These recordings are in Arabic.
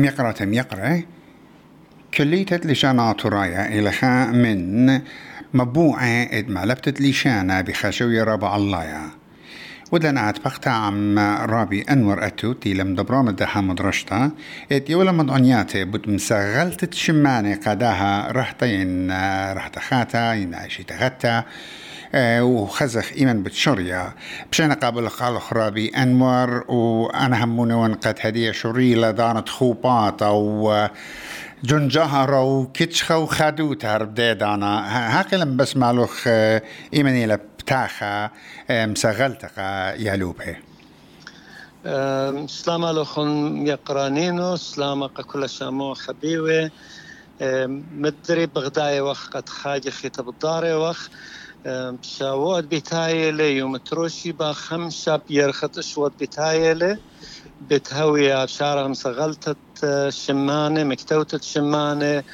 ميقرة ميقرة كليتت لشانا ترايا إلى خا من مبوعة إد لشانا بخشوية ربع الله ودنا بقتا عم رابي أنور أتو تي لم دبران الدها مدرشتا إت يولا مدعنياتي بد مسغلت تشماني قداها رحتين رحت خاتا يناشي تغتا. وخزخ إيمن بتشريا. بشينا قابل قال خرابي أنور وأنا هموني ونقد هدية شريلة دانت خوبات أو جنجهر وكتشخة وخدوت هرب دانا هاقلم بس مالوخ آه، إيماني لبتاخا آه، مسغلتقا يالوبه سلام عليكم يا قرانينو سلام كل شامو خبيوه مدري بغداي وخ قد خاجي خيط بالدار وخ. شاوات بتايلة يوم تروشي با خمسة بيرخت اشوات بتايلة بتهوي شارع مسغلتة شمانة مكتوتة شمانة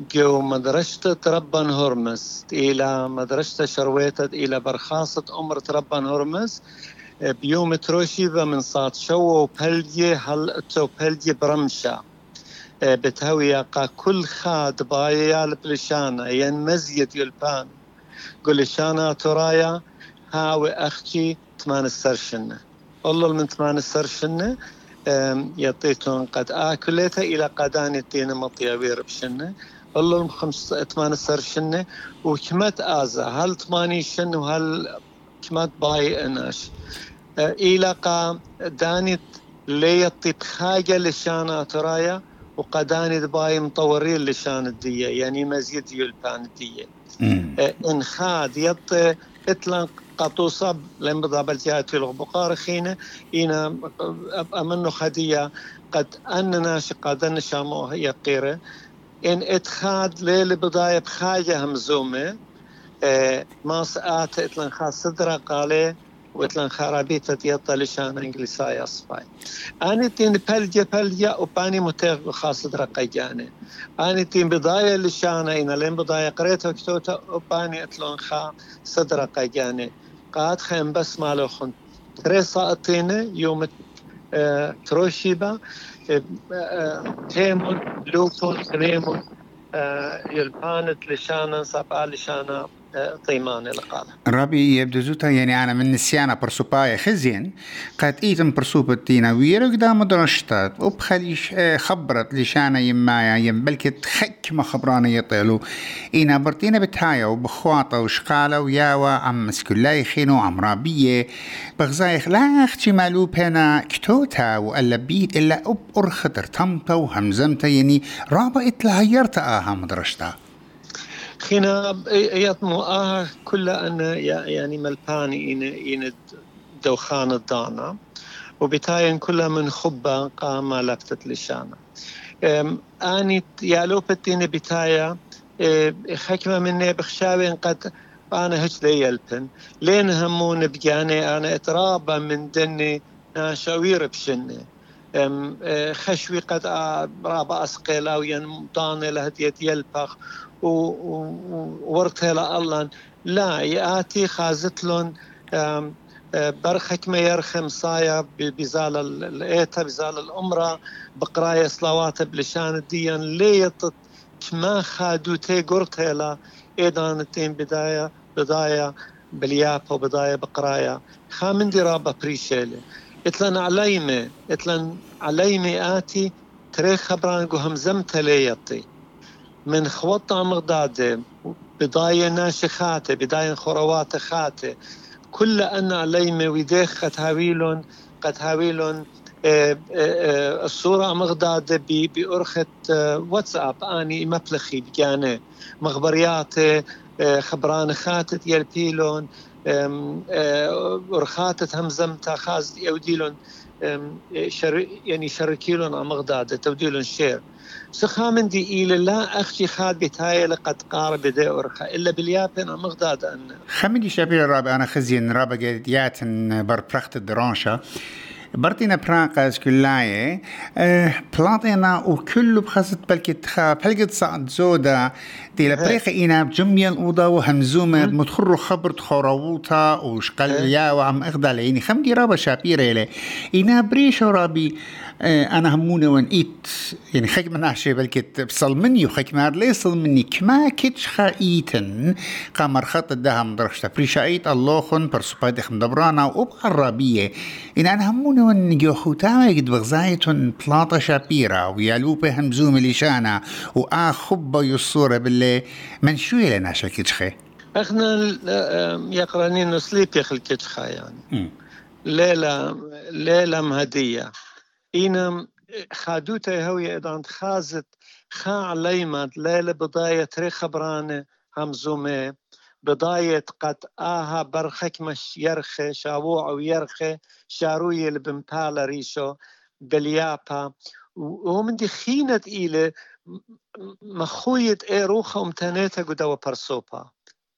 جو مدرسة ربان هرمز إلى مدرسة شرويتة إلى برخاصة أمرة ربان هرمز بيوم تروشي من صات شو وبلجي هل بلجي برمشة بتهوي قا كل خاد بايا بلشانة ين مزيد يلبان قل شانا ترايا هاوي أختي ثمان السرشنة والله من ثمان السرشنة يعطيتون قد آكلته إلى قدان الدين مطيابير بشنة. والله خمس ثمان سرشنة وكمت آزا هل ثماني شن وهل كمت باي أناش. إلى قا دانت ليطي بخاجة لشانا ترايا وقداني دباي مطورين لشان الدية يعني مزيد يلبان الدية. إن خاد يط إتلان قطوصة لم بضابل في الغبقار خينة. إنا أمنو خدية قد أننا شقادن شامو هي قيرة. إن إتخاد ليلة بضايا بخاجة همزومة ما سآت إتلان خاص صدرة قالي وتلان خرابيتا تيطا لشان إنجليساي أصفاي. اني تين بلجة بلجة وباني متيغ خاص درقي جاني اني تين بضايا لشان اين لين بضايا قريتها كتوتا وباني اتلون خا صدرقي جاني قاد خيم بس مالو خن تري ساعتين يوم آه تروشيبا آه آه تيمون لوكون تريمون يلبانت لشانا صابا لشانا. طيمان لقال ربي يبدو زوتا يعني أنا من نسيانا برسوبايا خزين قد إيتم برسوبة تينا ويرو قدام درشتات وبخليش خبرت لشانا يمايا يم بلكي تخك ما خبرانا يطيلو. إينا برتينا بتهايا وبخواطة وشقالة وياوا عم مسكولاي خينو عم رابية. بغزايخ لا أختي مالوب هنا كتوتا وألا بيت إلا أب أرخطر تمتا وهمزمتا يعني رابا إتلاهيرتا آها مدرشتا. خينا يطمو آه كل أن يعني ملباني إن إن دوخان الدانا. وبتاين كل من خبة قام لفتت لشانا. أني يالوبتين بتايا حكمة مني بخشاوين قد أنا هج لي يلبن. لين همون بجاني أنا اترابا من دني ناشاوير بشني. خشوي قد رابا أسقيلا وين طاني لهدية يلبخ. وورتها الله لا ياتي خازت لون برخك ما يرخم صايا بزال الايتا بزال الامرة بقراية صلوات بلشان الدين ليطت ما خادوتي قرتها لا ايضان بداية بداية باليابا وبداية بقراية خامن دي رابا بريشيلي اتلن عليمة اتلن عليمة آتي تري خبران قو همزمتها ليطي من خوطة مغدادة بداية ناشخاتة بداية خروات خاتة. كل أن عليمة ويديخ قد هاويلون قد هاويلون آه، آه، آه، الصورة مغدادة بأرخة واتساب أني مبلخي بجانة مخبريات خبران خاتت يلبيلون أرخاتت همزمتا خاز يوديلون شر يعني شركيلون على مغدادة توديلون شير. سخامن دي إلى لا أختي خاد بتاي لقد قارب دي أرخا. إلا باليابن مغداد أن خمدي شبير رابع أنا خزين رابع ياتن بر برخت الدرانشة. برتينا براقز كلاية آه بلاطينا وكله بخصت بلكت خا بلكت صعد زودا دي لبريخ إينا بجمية الأوضة وهمزومة متخرو خبرت خورووتا وشقل يا وعم اخدال يعني خم دي رابا شابيرة لي. إينا بريشو رابي آه أنا همونة وان إيت. يعني خيك من أحشي بلكت بصل مني وخيك مار ليصل مني. كما كتش خا إيتن. قامر خط الدها مدرشتا بريشا إيت الله خن برسوبايدخ مدبرانا وبقرابية إن أنا همونة وان جوخو تاوي قد بغزايتون بلاطة شابيرة ويالوبة همزوم لشانا وآخبة يصورة بالله من شو لنا شكتشخي إحنا يقرانين نسليب يخل كتشخا يعني. ليلة ليلة مهدية. إنم خادوتا هوية إذا خازت خا عليمت ليلة بداية ريخ خبرانة همزومة. بداية قد آها برخك مش يرخي شاووع ويرخي شاروية لبمبالا ريشو بليابا ومن دي خينة إلى مخوية إيه روخة ومتانيتا قدوا برسوبا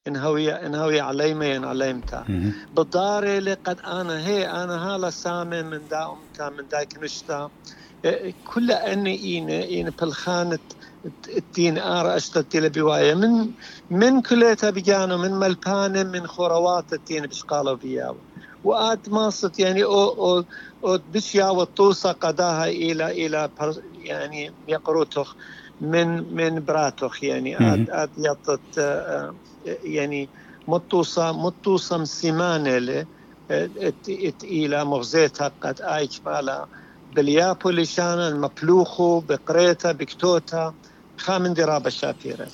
إن هوي إن هوي عليمة إن عليمتا بداري لقد أنا هي أنا هالا سامي من دا أمتا من داك نشتا. كل أني إين إين بالخانة الدين آر أشتت بواية. من من كليتا بجانو من ملبانة من خوروات الدين بشقالو بياو وآت ماصت يعني أو أو أو بشيا والطوسة قداها إلى إلى يعني يقروتخ. من من براتخ يعني آت آت يطت يعني مطوسة مطوسة مسيمانة له إلى مغزيتها قد آيك مالا. بليابو لشانا المبلوخو بقريتا بكتوتا خامن درابة شابيرة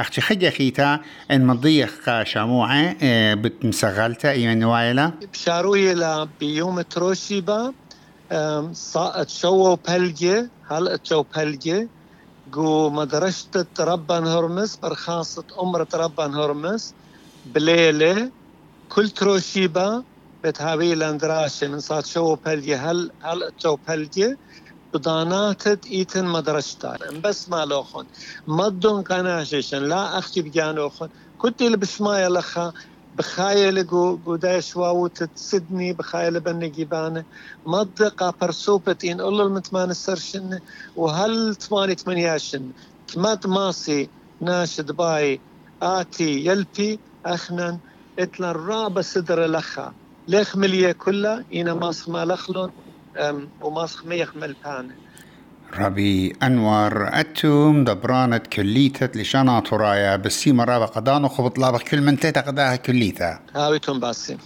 أختي خجة خيتا إن مضيخ شاموعة بتمسغلتا إيمان نوايلا بشارويلا بيوم تروشيبا صاءت شو بلجة هل شو بلجة جو مدرسة ربان هرمس برخاصة أمرة ربان هرمس بليلة كل تروشيبا بتهاوي لاندراشة من صات شو بلجة هل هل شو بلجة بدانات ايتن مدرستا بس ما لوخن مدن قناششن لا أختي بجانوخن كنت بسمايا لخا بخايل جو قداش واو تسدني بخايل بني جيبانة مدقة برسوبتين إن الله المتمان السرشن وهل تماني تمانياشن كمات ماسي ناشد باي آتي يلبي أخنن اتلا الرابة صدر لخا ليخ مليه كلها إنا ماسخ ما لخلون وماسخ ميخ ملبانه ربي أنور أتوم دبرانة كليتة لشانا ترايا بسيمة رابا قدانو خبط لابا كل من تيتا قداها كليتا. هاويتون باسي.